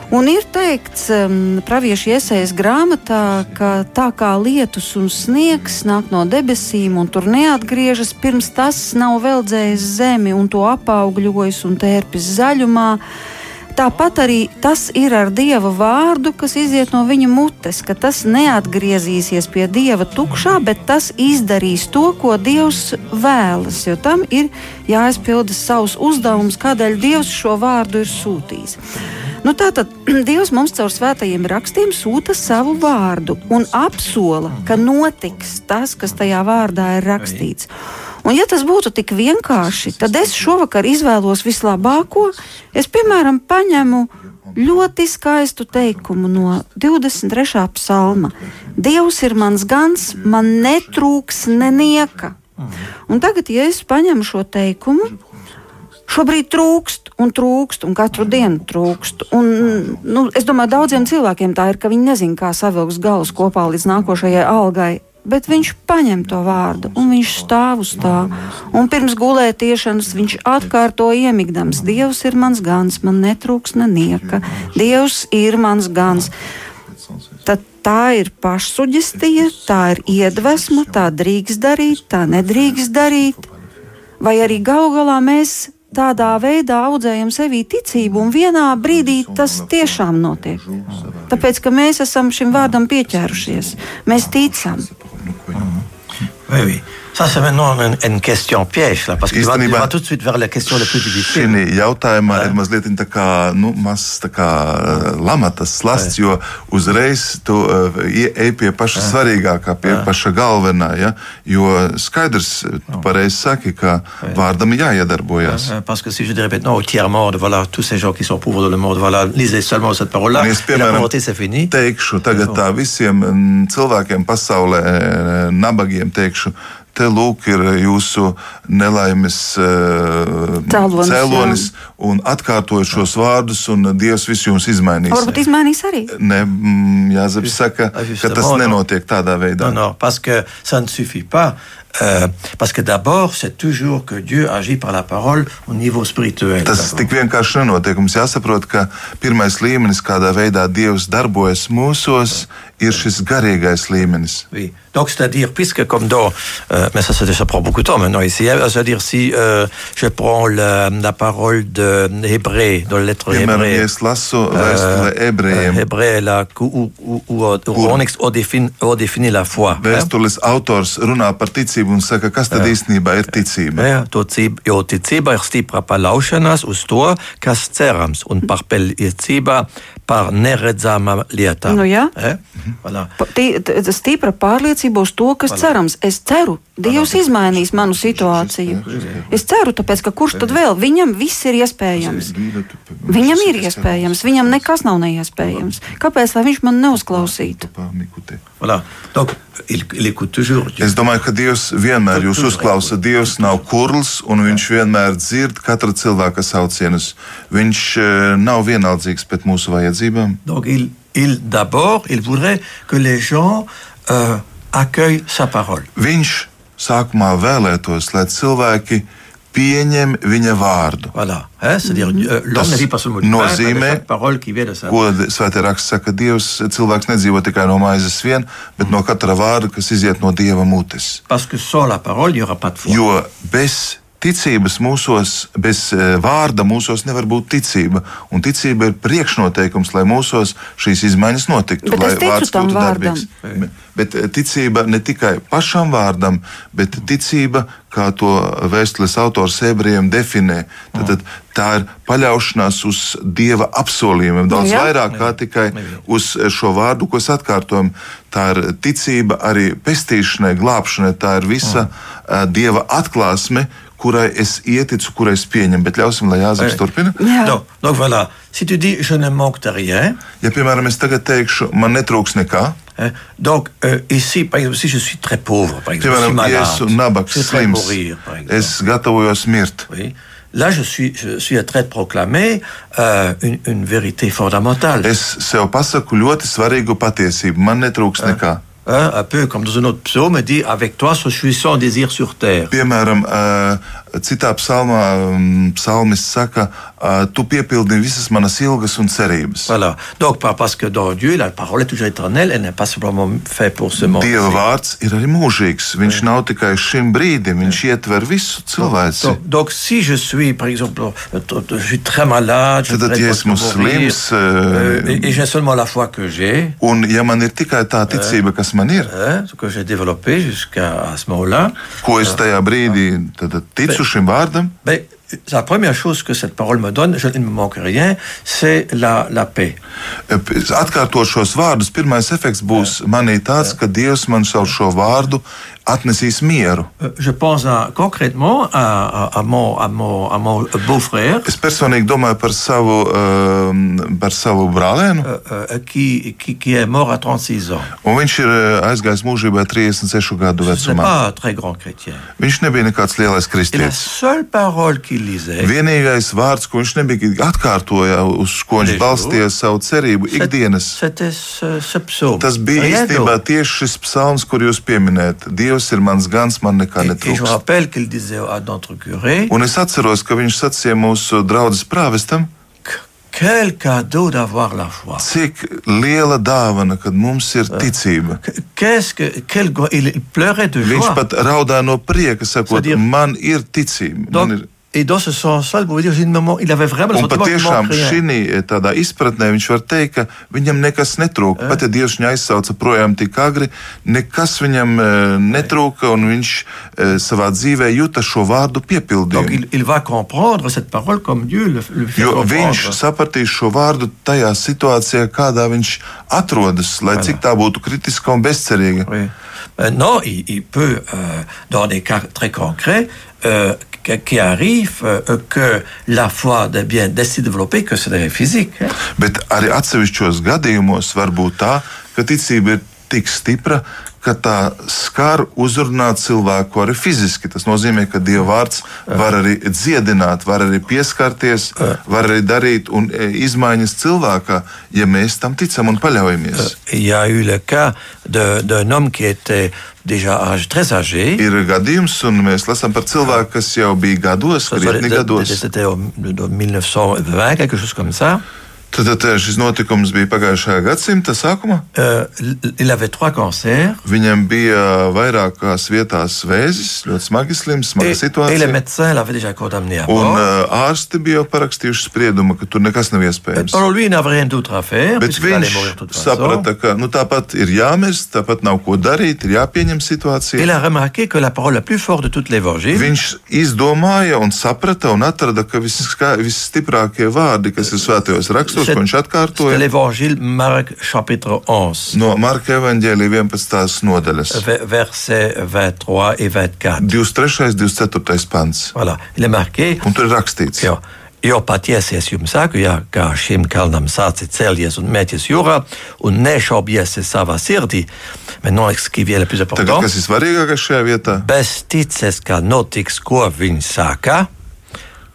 Un ir teikts, um, praviešu iesaistas grāmatā, ka tā kā lietus un sniegs nāk no debesīm un tur neatgriežas, pirms tas nav veldzējis zemi un to apaugļojis un tērpis zaļumā, Tāpat arī tas ir ar Dieva vārdu, kas iziet no viņa mutes, ka tas neatgriezīsies pie Dieva tukšā, bet tas izdarīs to, ko Dievs vēlas, jo tam ir jāizpilda savs uzdevums, kādēļ Dievs šo vārdu ir sūtījis. Nu, tātad Dievs mums caur svētajiem rakstiem sūta savu vārdu un apsola, ka notiks tas, kas tajā vārdā ir rakstīts. Un, ja tas būtu tik vienkārši, tad es šovakar izvēlos vislabāko. Es, piemēram, paņemu ļoti skaistu teikumu no 23. psalma. Dievs ir mans gans, man netrūks nenieka. Un tagad, ja es paņemu šo teikumu, šobrīd trūkst un trūkst, un katru dienu trūkst. Un, nu, es domāju, daudziem cilvēkiem tā ir, ka viņi nezina, kā savilkt galus kopā līdz nākošajai algai bet viņš paņem to vārdu un viņš stāv uz tā. Un pirms gulētiešanas viņš atkārto iemigdams: Dievs ir mans gans, man netrūks nenieka. Dievs ir mans gans. Tad tā ir pašsuģestija, tā ir iedvesma, tā drīkst darīt, tā nedrīkst darīt. Vai arī galu galā mēs tādā veidā audzējam sevī ticību, un vienā brīdī tas tiešām notiek. Tāpēc, ka mēs esam šim vārdam pieķērušies, mēs ticam. Oui, oui. Ça, c'est maintenant une, une question piège, là, parce Īstenībā, tu vas tout de suite vers la question la plus difficile. Šī jautājumā ir mazliet tā kā, nu, mazs tā kā lamatas slasts, jo uzreiz tu ej pie paša svarīgākā, pie paša galvenā, ja? jo skaidrs, tu pareizi saki, ka vārdam jāiedarbojas. Jā, parce que si je répète, non, au tiers monde, voilà, tous ces gens qui sont pauvres dans le monde, voilà, lisez seulement cette parole-là, es, piemēram, teikšu tagad tā visiem mm, cilvēkiem pasaulē, nabagiem teikšu, te lūk ir jūsu nelaimes uh, cēlonis, cēlonis un atkārtoju šos vārdus, un Dievs visu jums izmainīs. Varbūt izmainīs arī. Ne, mm, Jāzep saka, ka tas nenotiek tādā veidā. Non, non, parce que ça ne suffit pas. Euh, parce que d'abord, c'est toujours que Dieu agit par la parole au niveau spirituel. Tas tik vienkārši nenotiek. Mums jāsaprot, ka pirmais līmenis, kādā veidā Dievs darbojas mūsos, ir šis garīgais līmenis. Oui. Donc, c'est-à-dire, puisque comme dans, euh, mais ça, ça, ça, prend beaucoup de temps maintenant ici, hein, c'est-à-dire si euh, je prends la, la parole de Hébré, dans la lettre Hébré, ja es lasu vēstule ebrejiem, euh, Hébré, là, où, où, où, où on, on, définit, on définit la foi. Vēstules hein? autors runā par ticību un saka, kas tad īstenībā ir ticība. Ja, to cība, jo ticība ir stipra paļaušanās uz to, kas cerams, un par pelniecība par neredzamām lietām. Nu, jā. Ja? Voilà. Stipra pārliecība uz to, kas voilà. cerams. Es ceru, Dievs voilà. izmainīs manu situāciju. Es ceru, tāpēc, ka kurš tad vēl? Viņam viss ir iespējams. Viņam ir iespējams, viņam nekas nav neiespējams. Kāpēc lai viņš man neuzklausītu? Voilà. Donc, il, il toujours, es domāju, ka Dievs vienmēr jūs uzklausa. Dievs nav kurls un viņš vienmēr dzird katra cilvēka saucienus. Viņš uh, nav vienaldzīgs pret mūsu vajadzībām. Donc, il, il d'abord, il voudrait que les gens uh, accueillent sa parole. Viņš sākumā vēlētos, lai cilvēki pieņem viņa vārdu. Voilà. Euh, pas seulement du pain, mais de nozīmē, chaque parole qui vient de sa ko svētā raksts saka, ka Dievs cilvēks nedzīvo tikai no maizes vien, bet no katra vārda, kas iziet no Dieva mutes. Parce que sans la parole, il n'y aura pas de foi. Jo bez ticības mūsos, bez eh, vārda mūsos nevar būt ticība. Un ticība ir priekšnoteikums, lai mūsos šīs izmaiņas notiktu, Bet lai vārds būtu darbīgs. Bet eh, ticība ne tikai pašam vārdam, bet ticība, kā to vēstules autors ebrejiem definē, tad, tad tā ir paļaušanās uz Dieva apsolījumiem daudz jā. vairāk kā tikai uz šo vārdu, ko es atkārtoju. Tā ir ticība arī pestīšanai, glābšanai. Tā ir visa uh, Dieva atklāsme, kurai es ieticu, kurai es pieņemu. Bet ļausim, lai Jānis turpina. Jā. Donc, donc voilà, si tu dis je ne manque de rien, Ja, piemēram, es tagad teikšu, man netrūks nekā, hein, donc euh, ici, par exemple, si je suis très pauvre, par exemple, je suis piemēram, ja malade, esmu nabaks, je suis prêt à slims, mourir, par exemple. es gatavojos mirt. Oui. Là, je suis, je suis en train de proclamer euh, une, une vérité fondamentale. Es sev pasaku ļoti svarīgu patiesību. Man netrūks nekā. Hein, un peu comme dans un autre psaume, dit Avec toi, je suis sans désir sur terre. Piemēram, ā, citā psalmā mm, psalmis saka, ā, tu piepildi visas manas ilgas un cerības. Voilà. Donc, pas parce que dans Dieu, la parole est toujours éternelle, elle n'est pas simplement faite pour ce monde. Dieva vārds ir arī mūžīgs. Viņš nav tikai šim brīdim, viņš ietver visu cilvēci. Donc, donc, si je suis, par exemple, euh, je suis très malade, je Tad, suis ja presque esmu mourir, slims, euh, ā, et, et j'ai seulement la foi que j'ai, un ja man ir tikai tā ticība, kas man ir, que j'ai développé jusqu'à ce moment-là, ko es tajā brīdī tad, ticu šim vārdam, ben, la première chose que cette parole me donne, je ne me manque rien, c'est la, la paix. atkārtot šos vārdus, pirmais efekts būs manī tāds, ka Dievs man savu šo vārdu atnesīs mieru. Euh, Es personīgi domāju par savu, um, par savu brālēnu, euh, euh, qui, qui, qui est mort à 36 ans. un viņš ir uh, aizgājis mūžībā 36 gadu vecumā. chrétien. Viņš nebija nekāds lielais Et la kristietis. Vienīgais vārds, ko viņš nebija atkārtoja, uz ko viņš balstīja savu cerību ikdienas, tas bija īstenībā tieši šis psalms, kur jūs pieminējat. Dievs ir mans gans, man nekā netrūkst. Un es atceros, ka viņš sacīja mūsu draudzes prāvestam, cik liela dāvana, kad mums ir ticība. Pleurait de Viņš pat raudāja no prieka, sakot, man ir ticība. Man ir... et dans ce sens-là, il avait vraiment Un patiešām šī tādā izpratnē viņš var teikt, ka viņam nekas netrūka. Pat ja Dievs viņu aizsauca projām tik agri, nekas viņam e, netrūka, un viņš e, savā dzīvē jūta šo vārdu piepildījumu. il, il va comprendre cette parole comme Dieu le, le fait Jo viņš sapratīs šo vārdu tajā situācijā, kādā viņš atrodas, lai cik tā būtu kritiska un bezcerīga. Oui. Maintenant, il, il peut, euh, dans des cas très concrets, euh, qui- arrivent, euh, que la foi est bien d'assez développée que c'est physique. hein. Bet arī atsevišķos gadījumos var būt tā, ka ticība ir tik stipra, ka tā skar uzrunāt cilvēku arī fiziski. Tas nozīmē, ka Dieva vārds var arī dziedināt, var arī pieskarties, var arī darīt un, e, izmaiņas cilvēkā, ja mēs tam ticam un paļaujamies. Il y a eu le cas de- d'un homme qui était déjà âge, très âgé. Ir gadījums, un mēs lasām par cilvēku, kas jau bija gados, krietni gados. C'était en 1920, quelque chose comme ça. Tad, šis notikums bija pagājušā gadsimta sākumā. Cancers. Viņam bija vairākās vietās vēzis, ļoti smagi slims, smaga Et, et situācija. à Un uh, ārsti bija jau parakstījuši spriedumu, ka tur nekas nav iespējams. Faire, Bet viņš saprata, ka nu, tāpat ir jāmirst, tāpat nav ko darīt, ir jāpieņem situācija. Viņš izdomāja un saprata un atrada, ka visstiprākie vārdi, kas ir svētajos rakstos, ko viņš atkārtoja, l'évangile Marc chapitre 11, no Marka evaņģēlija 11. nodaļas. ve- versets 23 et 24. 23. 24. pants. Voilà, il est marqué. Un tur ir rakstīts, Jo, jo patiesi es jums saku, ja kā šim kalnam sāci celties un mēties jūrā un nešaubiesi savā sirdī, bet ce qui vient le plus Tagad, kas ir svarīgākais šajā vietā? bez tices, ka notiks, ko viņš saka,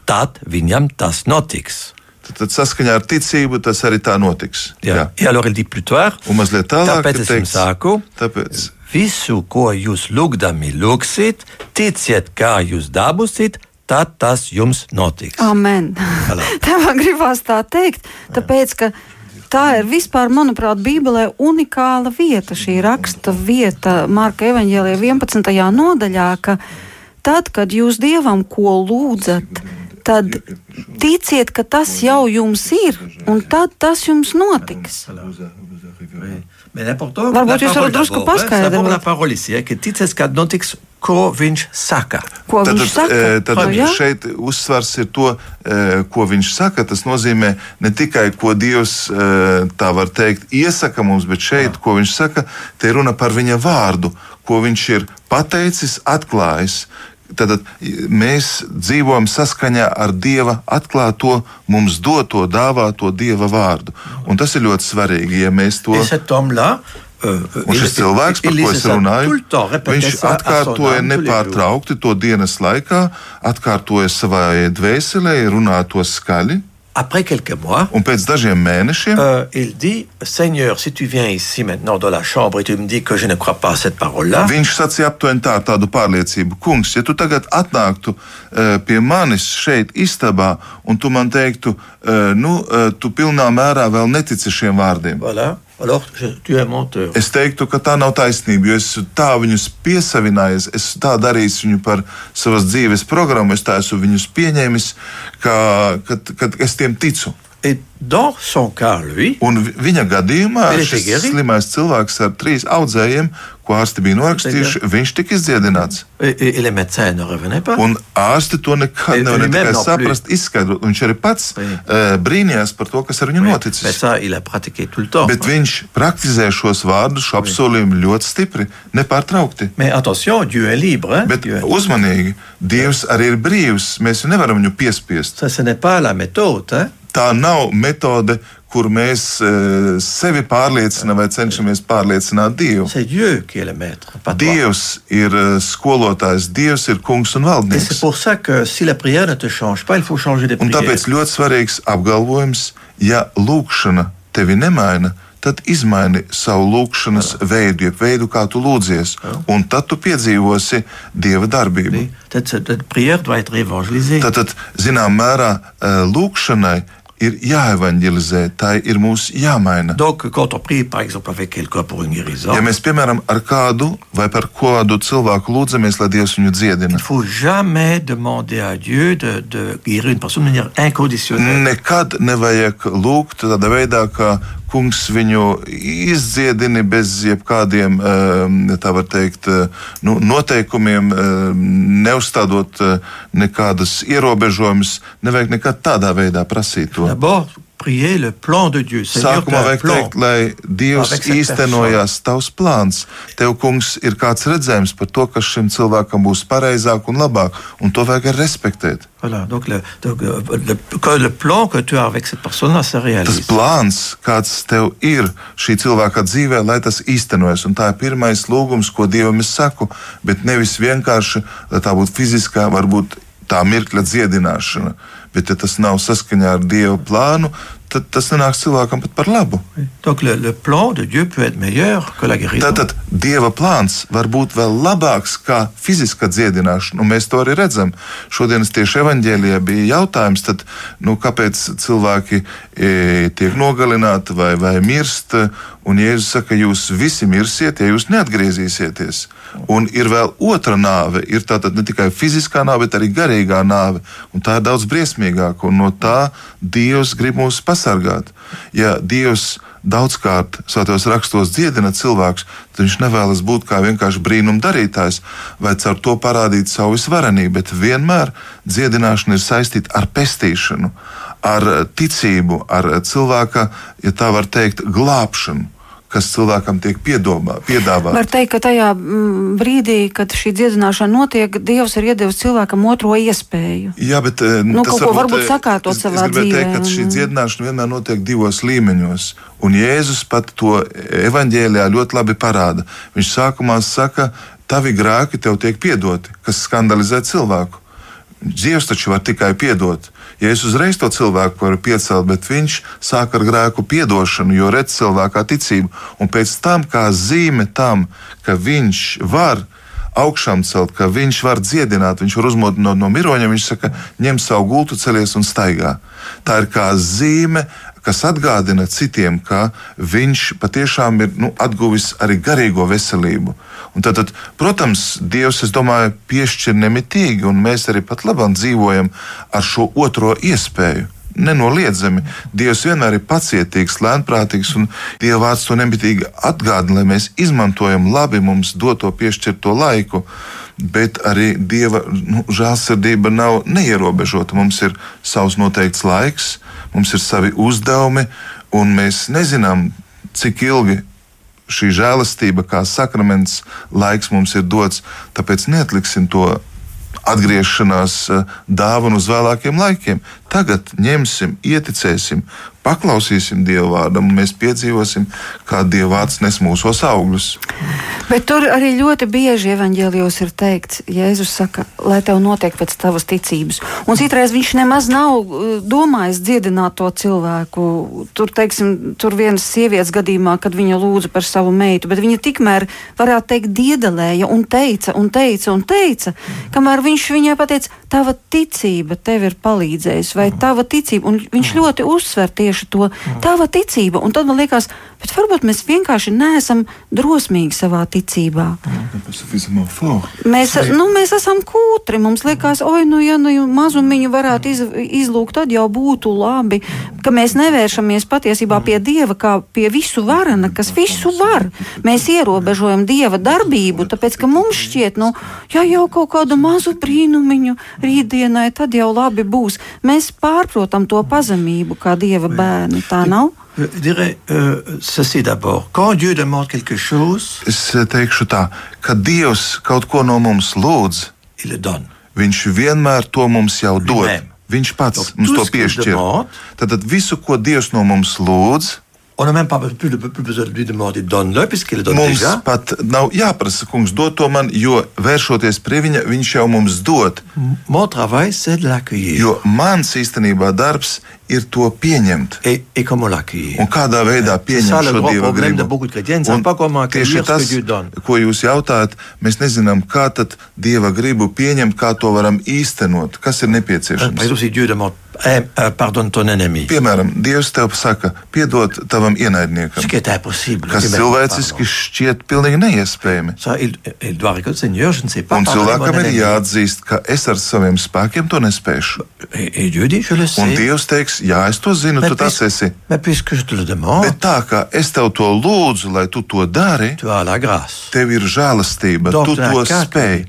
tad viņam tas notiks. Tad, saskaņā ar ticību tas arī tā notiks. Ja. Et alors il dit plus tard, Un mazliet tālāk, tāpēc es jums saku, tāpēc visu, ko jūs lūgdami lūgsit, ticiet, kā jūs dabūsiet, tad tas jums notiks. Amen. Tev gribās tā teikt, tāpēc, ka tā ir vispār, manuprāt, Bībelē unikāla vieta, šī raksta vieta Marka evaņģēlijā 11. nodaļā, ka tad, kad jūs Dievam ko lūdzat, tad ticiet, ka tas jau jums ir, un tad tas jums notiks. Varbūt jūs varat drusku paskaidrot. Ko viņš saka. Ko tad, viņš saka? Tad, tad ja? šeit uzsvars ir to, ko viņš saka. Tas nozīmē ne tikai, ko Dievs tā var teikt, iesaka mums, bet šeit, ko viņš saka, te ir runa par viņa vārdu, ko viņš ir pateicis, atklājis. Tad mēs dzīvojam saskaņā ar Dieva atklāto, mums doto, dāvāto Dieva vārdu. Un tas ir ļoti svarīgi, ja mēs to. Un šis cilvēks, par ko es runāju, viņš atkārtoja nepārtraukti to dienas laikā, atkārtoja savai dvēselē, runāja to skaļi. Après quelques mois, euh, il dit, Seigneur, si tu viens ici maintenant dans la chambre et tu me dis que je ne crois pas à cette parole-là. Viņš sacīja aptuveni tā, tādu pārliecību, kungs, ja tu tagad atnāktu uh, pie manis šeit istabā un tu man teiktu, uh, nu, uh, tu pilnā mērā vēl netici šiem vārdiem. Voilà. Es teiktu, ka tā nav taisnība, jo es tā viņus piesavināju, es tā darīju viņu par savas dzīves programmu, es tā esmu viņus pieņēmis, ka, ka, ka es tiem ticu. Un viņa gadījumā šis slimais cilvēks ar trīs audzējiem, ko ārsti bija norakstījuši, viņš tika izdziedināts. Un ārsti to nekad nevar ne tikai saprast, izskaidrot. Viņš arī pats brīnījās par to, kas ar viņu noticis. Bet viņš praktizē šos vārdus, šo apsolījumu ļoti stipri, nepārtraukti. Bet uzmanīgi, Dievs arī ir brīvs, mēs nevaram viņu piespiest tā nav metode, kur mēs uh, sevi pārliecinām vai cenšamies pārliecināt Dievu. Dievs ir uh, skolotājs, Dievs ir kungs un valdnieks. Un tāpēc ļoti svarīgs apgalvojums, ja lūkšana tevi nemaina, tad izmaini savu lūkšanas Jā. veidu, jeb veidu, kā tu lūdzies, un tad tu piedzīvosi dieva darbību. Tad, tad, tad, tad zinām, mērā lūkšanai ir jāevanģelizē, tā ir mums jāmaina. Donc, prie, exemple, guérison, ja mēs, piemēram, ar kādu vai par kādu cilvēku lūdzamies, lai Dievs viņu dziedina, de, de. Nekad nevajag lūgt tādā veidā, ka kungs viņu izdziedini bez jebkādiem, ehm, teikt, eh, nu, noteikumiem, ehm, neuzstādot eh, nekādas ierobežojumus. Nevajag nekad tādā veidā prasīt to. Prier le plan de Dieu. Sākumā vajag teikt, lai Dievs īstenojās tavs plāns. Tev, kungs, ir kāds redzējums par to, kas šim cilvēkam būs pareizāk un labāk, un to vajag arī respektēt. Voilà, donc le, donc le, le plan que tu as avec cette personne-là, se réalise. Tas plāns, kāds tev ir šī cilvēka dzīvē, lai tas īstenojas. Un tā ir pirmais lūgums, ko Dievam es saku, bet nevis vienkārši, lai tā būtu fiziskā, varbūt tā mirkļa dziedināšana. Bet, ja tas nav saskaņā ar Dieva plānu, tad tas nenāks cilvēkam pat par labu. Donc, le, le plan de Dieu peut être meilleur que la guérison. Tātad Dieva plāns var būt vēl labāks kā fiziska dziedināšana, un mēs to arī redzam. Šodienas tieši evaņģēlijā bija jautājums, tad, nu, kāpēc cilvēki e, tiek nogalināti vai, vai mirst, un Jēzus saka, jūs visi mirsiet, ja jūs neatgriezīsieties. Un ir vēl otra nāve. Ir tātad ne tikai fiziskā nāve, bet arī garīgā nāve. Un tā ir daudz briesmīgāka. Un no tā Dievs grib mūs pasargāt. Ja Dievs daudzkārt svētos rakstos dziedina cilvēks, tad viņš nevēlas būt kā vienkārši brīnuma darītājs vai caur to parādīt savu visvarenību, bet vienmēr dziedināšana ir saistīta ar pestīšanu, ar ticību, ar cilvēka, ja tā var teikt, glābšanu kas cilvēkam tiek piedomā, piedāvāts. Var teikt, ka tajā mm, brīdī, kad šī dziedināšana notiek, Dievs ir iedevis cilvēkam otro iespēju. Jā, bet eh, nu, tas varbūt, varbūt eh, sakārtot es, savā es dzīvē. Teikt, ka šī dziedināšana vienmēr notiek divos līmeņos, un Jēzus pat to evaņģēlijā ļoti labi parāda. Viņš sākumā saka, tavi grēki tev tiek piedoti, kas skandalizē cilvēku. Dievs taču var tikai piedot. Ja es uzreiz to cilvēku varu piecelt, bet viņš sāk ar grēku piedošanu, jo redz cilvēkā ticību, un pēc tam, kā zīme tam, ka viņš var augšām celt, ka viņš var dziedināt, viņš var uzmodināt no, no miroņa. Viņš saka, ņem savu gultu, celies un staigā. Tā ir kā zīme, kas atgādina citiem, ka viņš patiešām ir nu, atguvis arī garīgo veselību. Tad, tad, protams, Dievs, es domāju, piešķir nemitīgi, un mēs arī pat labāk dzīvojam ar šo otro iespēju. Nenoliedzami, Dievs vienmēr ir pacietīgs, lēnprātīgs, un Dieva vārds to nemitīgi atgādina, lai mēs izmantojam labi mums doto piešķirto laiku. Bet arī Dieva nu, žēlsirdība nav neierobežota. Mums ir savs noteikts laiks, mums ir savi uzdevumi, un mēs nezinām, cik ilgi šī žēlastība, kā sakraments, laiks mums ir dots. Tāpēc neatliksim to atgriešanās eh, dāvanu uz vēlākiem laikiem. Tagad ņemsim, ieticēsim, paklausīsim Dieva vārdam, un mēs piedzīvosim, kā Dieva vārds nes mūsos augļus. Bet tur arī ļoti bieži evanģēlijos ir teikts, Jēzus saka, lai tev notiek pēc tavas ticības. Un citreiz viņš nemaz nav uh, domājis dziedināt to cilvēku. Tur, teiksim, tur vienas sievietes gadījumā, kad viņa lūdza par savu meitu, bet viņa tikmēr, varētu teikt, diedelēja un teica un teica un teica, kamēr viņš viņai pateica, tava ticība tev ir palīdzējusi, vai tava ticība, un viņš ļoti uzsver tieši to, tava ticība, un tad man liekas, Bet varbūt mēs vienkārši neesam drosmīgi savā ticībā. Mēs, nu, mēs esam kūtri. Mums liekas, oi, nu, ja nu, mazumiņu varētu iz, izlūgt, tad jau būtu labi, ka mēs nevēršamies patiesībā pie Dieva kā pie visu varana, kas visu var. Mēs ierobežojam Dieva darbību, tāpēc, ka mums šķiet, nu, ja jau kaut kādu mazu brīnumiņu rītdienai, tad jau labi būs. Mēs pārprotam to pazemību kā Dieva bērni. Tā nav? Je dirais euh, ceci d'abord. Quand Dieu demande quelque chose, es teikšu tā, ka Dievs kaut ko no mums lūdz, il le donne. Viņš vienmēr to mums jau dod. Lui-même. Viņš pats Donc, mums to piešķir. Tad, visu, ko Dievs no mums lūdz, On n'a même pas plus, plus, plus besoin de lui demander donne-le, puisqu'il le donne mums déjà. pat nav jāprasa, kungs, dod to man, jo vēršoties pie viņa, viņš jau mums dod. Mon travail, c'est de l'accueillir. Jo mans īstenībā darbs ir to pieņemt. Et, et Un kādā veidā pieņemt šo dieva gribu. Un tieši tas, ko jūs jautājat, mēs nezinām, kā tad dieva gribu pieņemt, kā to varam īstenot, kas ir nepieciešams. eh, euh, pardonne ton ennemi, Piemēram, Dievs tev saka, piedod tavam ienaidniekam, kas cilvēciski pardon. šķiet pilnīgi neiespējami. Un cilvēkam ir jāatzīst, ka es ar saviem spēkiem to nespēšu. Un Dievs teiks, jā, es to zinu, mais, tu tas esi. demande, Bet tā kā es tev to lūdzu, lai tu to dari, tu tev ir žēlastība, Donc, tu to spēj.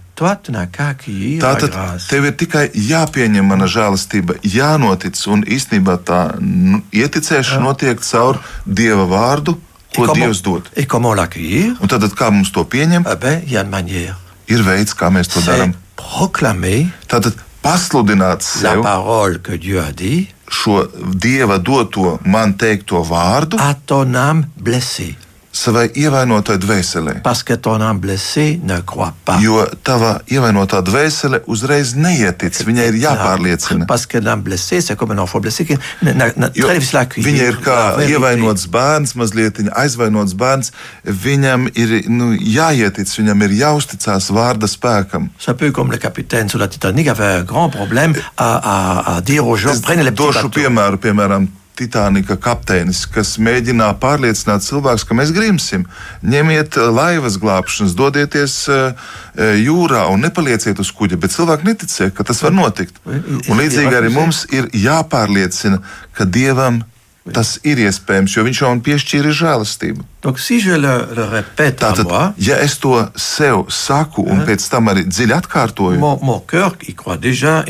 Tātad tev ir tikai jāpieņem mana žēlastība, jānotic, un īstenībā tā nu, ieticēšana notiek caur Dieva vārdu, ko comment- Dievs dod. Un tad, kā mums to pieņemt, Eh ben, ir veids, kā mēs to darām. Tātad pasludināt sev parole dit šo Dieva doto man teikto vārdu à ton âme blessée. Savai ievainotai dvēselē. Ne pas. Jo tava ievainotā dvēsele uzreiz neietic, viņai ir jāpārliecina. Blessé très difficile à accueillir. Viņa ir kā ievainots bērns, mazliet aizvainots bērns. Viņam ir nu, jāietic, viņam ir jāuzticas vārda spēkam. C'est un peu comme le capitaine sur la Titanic avait un grand problème à, à, à dire aux gens Es došu piemēru, piemēram, Titanika kapteinis, kas mēģināja pārliecināt cilvēkus, ka mēs grimsim. Ņemiet eh, laivas glābšanas, dodieties eh, eh, jūrā un nepalieciet uz kuģa. Bet cilvēki neticēja, ka tas var notikt. Un līdzīgi arī mums ir jāpārliecina, ka Dievam tas ir iespējams, jo Viņš jau man piešķīra žēlastību. Donc si répète Tātad, moi, ja es to sev saku un pēc tam arī dziļi atkārtoju, mon, mon cœur déjà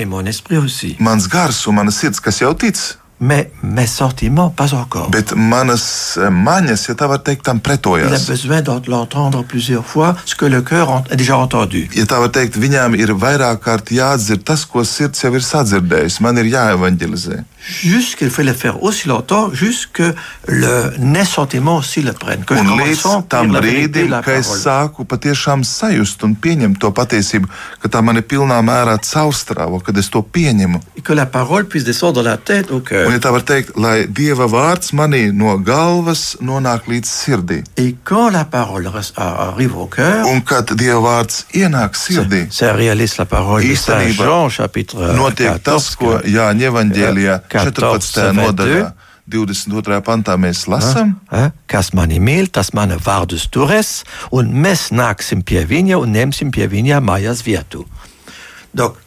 mans gars un mana sirds, kas jau tic, Mais mes sentiments, pas encore. bet manas eh, maņas, ja tā var teikt, tam Il a pretojas. besoin de l'entendre plusieurs fois, ce que le cœur ent- a déjà entendu. Ja tā var teikt, viņām ir vairāk kārt jāatdzird tas, ko sirds jau ir sadzirdējusi. Man ir jāevanģelizē. Juste qu'il faut le faire aussi longtemps, juste que le nesentiment aussi le prenne. Que un līdz tam brīdim, kad es sāku patiešām sajust un pieņemt to patiesību, ka tā man ir pilnā mērā caurstrāvo, kad es to pieņemu. Que la parole puisse descendre dans la tête. Un, ja tā var teikt, lai Dieva vārds manī no galvas nonāk līdz sirdī. Et quand la parole arrive au cœur, un kad Dieva vārds ienāk sirdī, chapitre notiek 14, tas, ko Jāņa evaņģēlijā 14. nodaļā. 22. pantā mēs lasām, kas mani mīl, tas mana vārdus turēs, un mēs nāksim pie viņa un ņemsim pie viņa mājas vietu. Donc,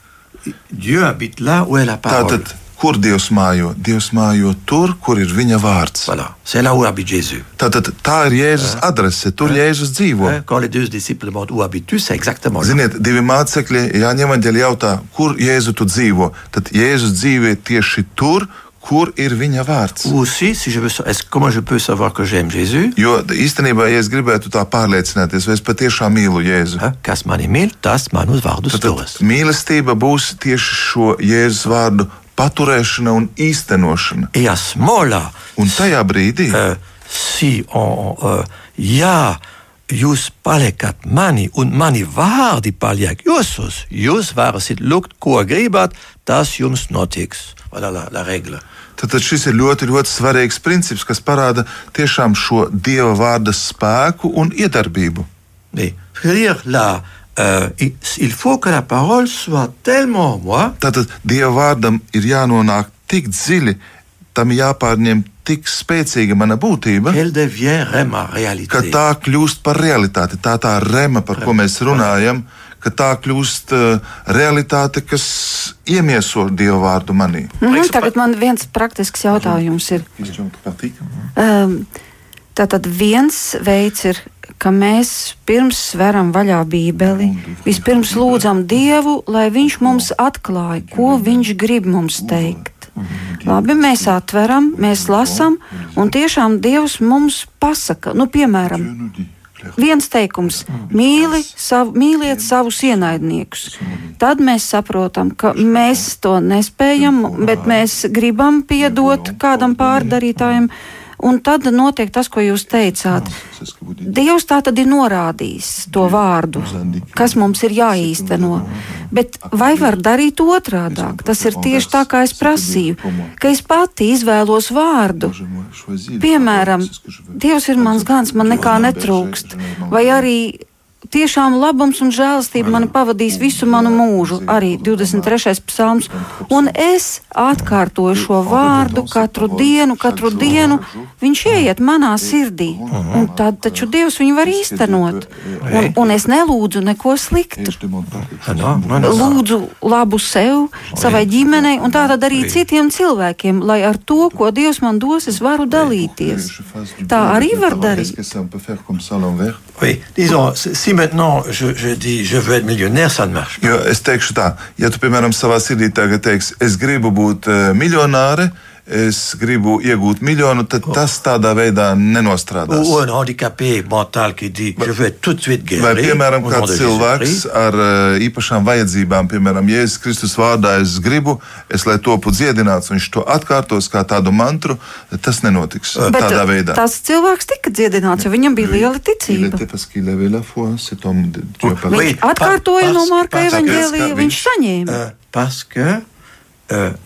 Dieu habite là où est la parole. Tātad, kur Dievs mājo? Dievs mājo tur, kur ir viņa vārds. Voilà. C'est là où habite Jésus. Tātad, tā ir Jēzus hein? adrese, tur hein? Jēzus dzīvo. Hein? Quand les deux disciples demandent où habites-tu, c'est exactement là. Ziniet, divi mācekļi Jāņem Evanģēļi jautā, kur Jēzu tu dzīvo. Tad Jēzus dzīvo tieši tur, kur ir viņa vārds. Aussi, si je veux, comment je peux savoir que j'aime Jésus? Jo īstenībā, ja es gribētu tā pārliecināties, vai es patiešām mīlu Jēzu, ha? kas mani mīl, tas manus vārdus turas. Mīlestība būs tieši šo Jēzus vārdu paturēšana un īstenošana. Ce moment-là, un tajā brīdī, uh, si on, uh, jā, jūs paliekat mani un mani vārdi paliek jūsos, jūs varēsiet lūgt, ko gribat, tas jums notiks. Voilà la, la règle. Tad, tad šis ir ļoti, ļoti svarīgs princips, kas parāda tiešām šo dieva vārda spēku un iedarbību. Mais, euh, il faut que la parole soit tellement moi. Tātad dieva vārdam ir jānonāk tik dziļi, tam jāpārņem tik spēcīga mana būtība, ka tā kļūst par realitāti. Tā tā rema, par ko mēs runājam, ka tā kļūst uh, realitāte, kas iemieso dievu vārdu manī. Mm -hmm, tagad man viens praktisks jautājums ir. Um, tātad viens veids ir ka mēs pirms sveram vaļā Bībeli, vispirms lūdzam Dievu, lai Viņš mums atklāja, ko Viņš grib mums teikt. Labi, mēs atveram, mēs lasām, un tiešām Dievs mums pasaka, nu, piemēram, Viens teikums - mīli savu, mīliet savus ienaidniekus. Tad mēs saprotam, ka mēs to nespējam, bet mēs gribam piedot kādam pārdarītājam. Un tad notiek tas, ko jūs teicāt. Dievs tā tad ir norādījis to vārdu, kas mums ir jāīsteno. Bet vai var darīt otrādi? Tas ir tieši tā, kā es prasīju, ka es pati izvēlos vārdu. Piemēram, Dievs ir mans gans, man nekā netrūkst. Vai arī tiešām labums un žēlastība mani pavadīs visu manu mūžu, arī 23. psalms, un es atkārtoju šo vārdu katru dienu, katru dienu, viņš ieiet manā sirdī, un tad taču Dievs viņu var īstenot, un, un es nelūdzu neko sliktu. Lūdzu labu sev, savai ģimenei, un tātad arī citiem cilvēkiem, lai ar to, ko Dievs man dos, es varu dalīties. Tā arī var darīt. Oui, disons, si maintenant je, je dis je veux être millionnaire, ça ne marche pas. Jo es teikšu tā, ja tu, piemēram, savā sirdī tagad teiksi, es gribu būt uh, miljonāre, uh, es gribu iegūt miljonu, tad tas tādā veidā nenostrādās. Vai, piemēram, kāds cilvēks ar uh, īpašām vajadzībām, piemēram, Jēzus Kristus vārdā, es gribu, es lai topu dziedināts, viņš to atkārtos kā tādu mantru, tas nenotiks Bet tādā veidā. Tas cilvēks tika dziedināts, jo viņam bija liela ticība. Viņš atkārtoja no Marka evaņģēlija, viņš saņēma. Parce que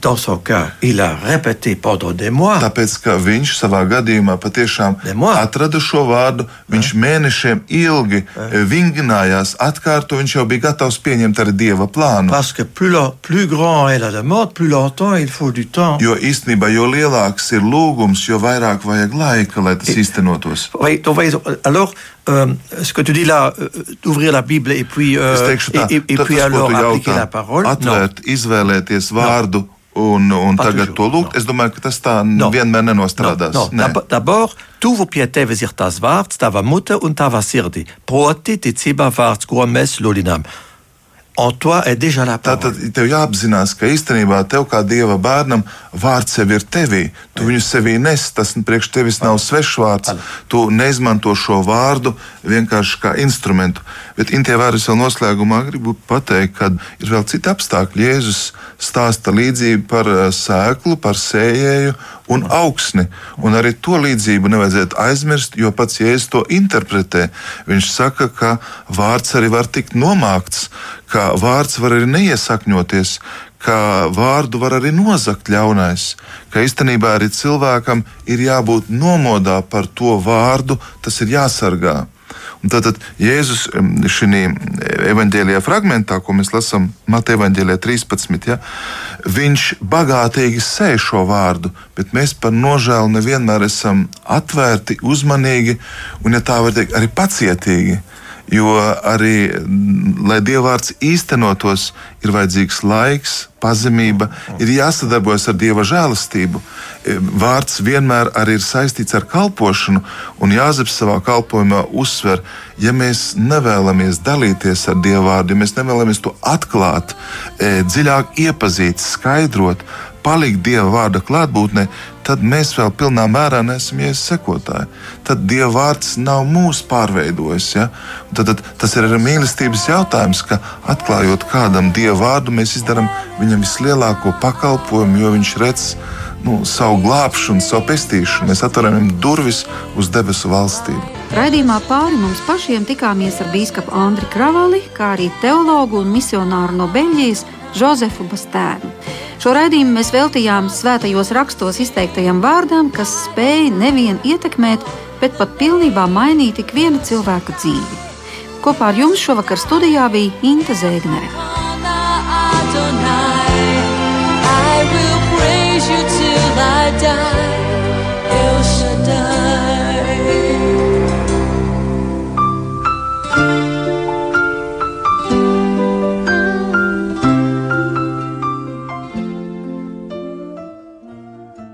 dans son cas, il a répété pendant des mois. Tāpēc, ka viņš savā gadījumā patiešām atrada šo vārdu, viņš ja. mēnešiem ilgi ja. Eh, vingrinājās, atkārto, viņš jau bija gatavs pieņemt arī dieva plānu. Parce que plus, la, plus grand est la demande, plus longtemps il faut du temps. Jo īstenībā, jo lielāks ir lūgums, jo vairāk vajag laika, lai tas īstenotos. Oui, alors, euh, ce que tu dis là, euh, d'ouvrir la Bible et puis, euh, et, et, et puis alors appliquer la parole. Atvērt, izvēlēties vārdu. Un, un Pas tagad toujours, to lūgt, no. es domāju, ka tas tā no. vienmēr nenostrādās. No, no. D'abord, tuvu pie tevis ir tas vārds, tava mute un tava sirdi. Proti ticībā vārds, ko mēs sludinām. En toi est déjà la parole. Tātad tev jāapzinās, ka īstenībā tev kā dieva bērnam vārds jau ir tevī. Tu viņu sevī nes, tas priekš tevis nav svešs vārds. Tu neizmanto šo vārdu vienkārši kā instrumentu. Bet Intie vārds vēl noslēgumā gribu pateikt, ka ir vēl citi apstākļi. Jēzus stāsta līdzību par eh, sēklu, par sējēju un augsni. Un arī to līdzību nevajadzētu aizmirst, jo pats Jēzus to interpretē. Viņš saka, ka vārds arī var tikt nomākts, ka vārds var arī neiesakņoties, ka vārdu var arī nozagt ļaunais, ka īstenībā arī cilvēkam ir jābūt nomodā par to vārdu, tas ir jāsargā. Tātad Jēzus šajā evanģēlijā fragmentā, ko mēs lasām Mateja evanģēlijā 13, ja, viņš bagātīgi sēž šo vārdu, bet mēs par nožēlu nevienmēr esam atvērti, uzmanīgi un, ja tā var teikt, arī pacietīgi. Jo arī, lai dievvvārds īstenotos, ir vajadzīgs laiks, pazemība, ir jāsadarbojas ar dieva žēlastību. E, vārds vienmēr arī ir saistīts ar kalpošanu, un Jāzeps savā kalpošanā uzsver, ja mēs nevēlamies dalīties ar dievu vārdu, ja mēs nevēlamies to atklāt, e, dziļāk iepazīt, skaidrot, palikt Dieva vārda klātbūtnē, tad mēs vēl pilnā mērā neesam Jēzus sekotāji. Tad Dieva vārds nav mūs pārveidojis. Ja? Tad, tad tas ir arī mīlestības jautājums, ka atklājot kādam Dieva vārdu, mēs izdarām viņam vislielāko pakalpojumu, jo viņš redz nu, savu glābšanu, savu pestīšanu. Mēs atveram viņam durvis uz debesu valstību. Raidījumā pāri mums pašiem tikāmies ar biskupu Andriu Kravali, kā arī teologu un misionāru no Beļģijas Jozefu Bastēnu. Šo raidījumu mēs veltījām svētajos rakstos izteiktajam vārdam, kas spēja nevien ietekmēt, bet pat pilnībā mainīt ik viena cilvēka dzīvi. Kopā ar jums šovakar studijā bija Inte Zēgnere. I will praise you till I die.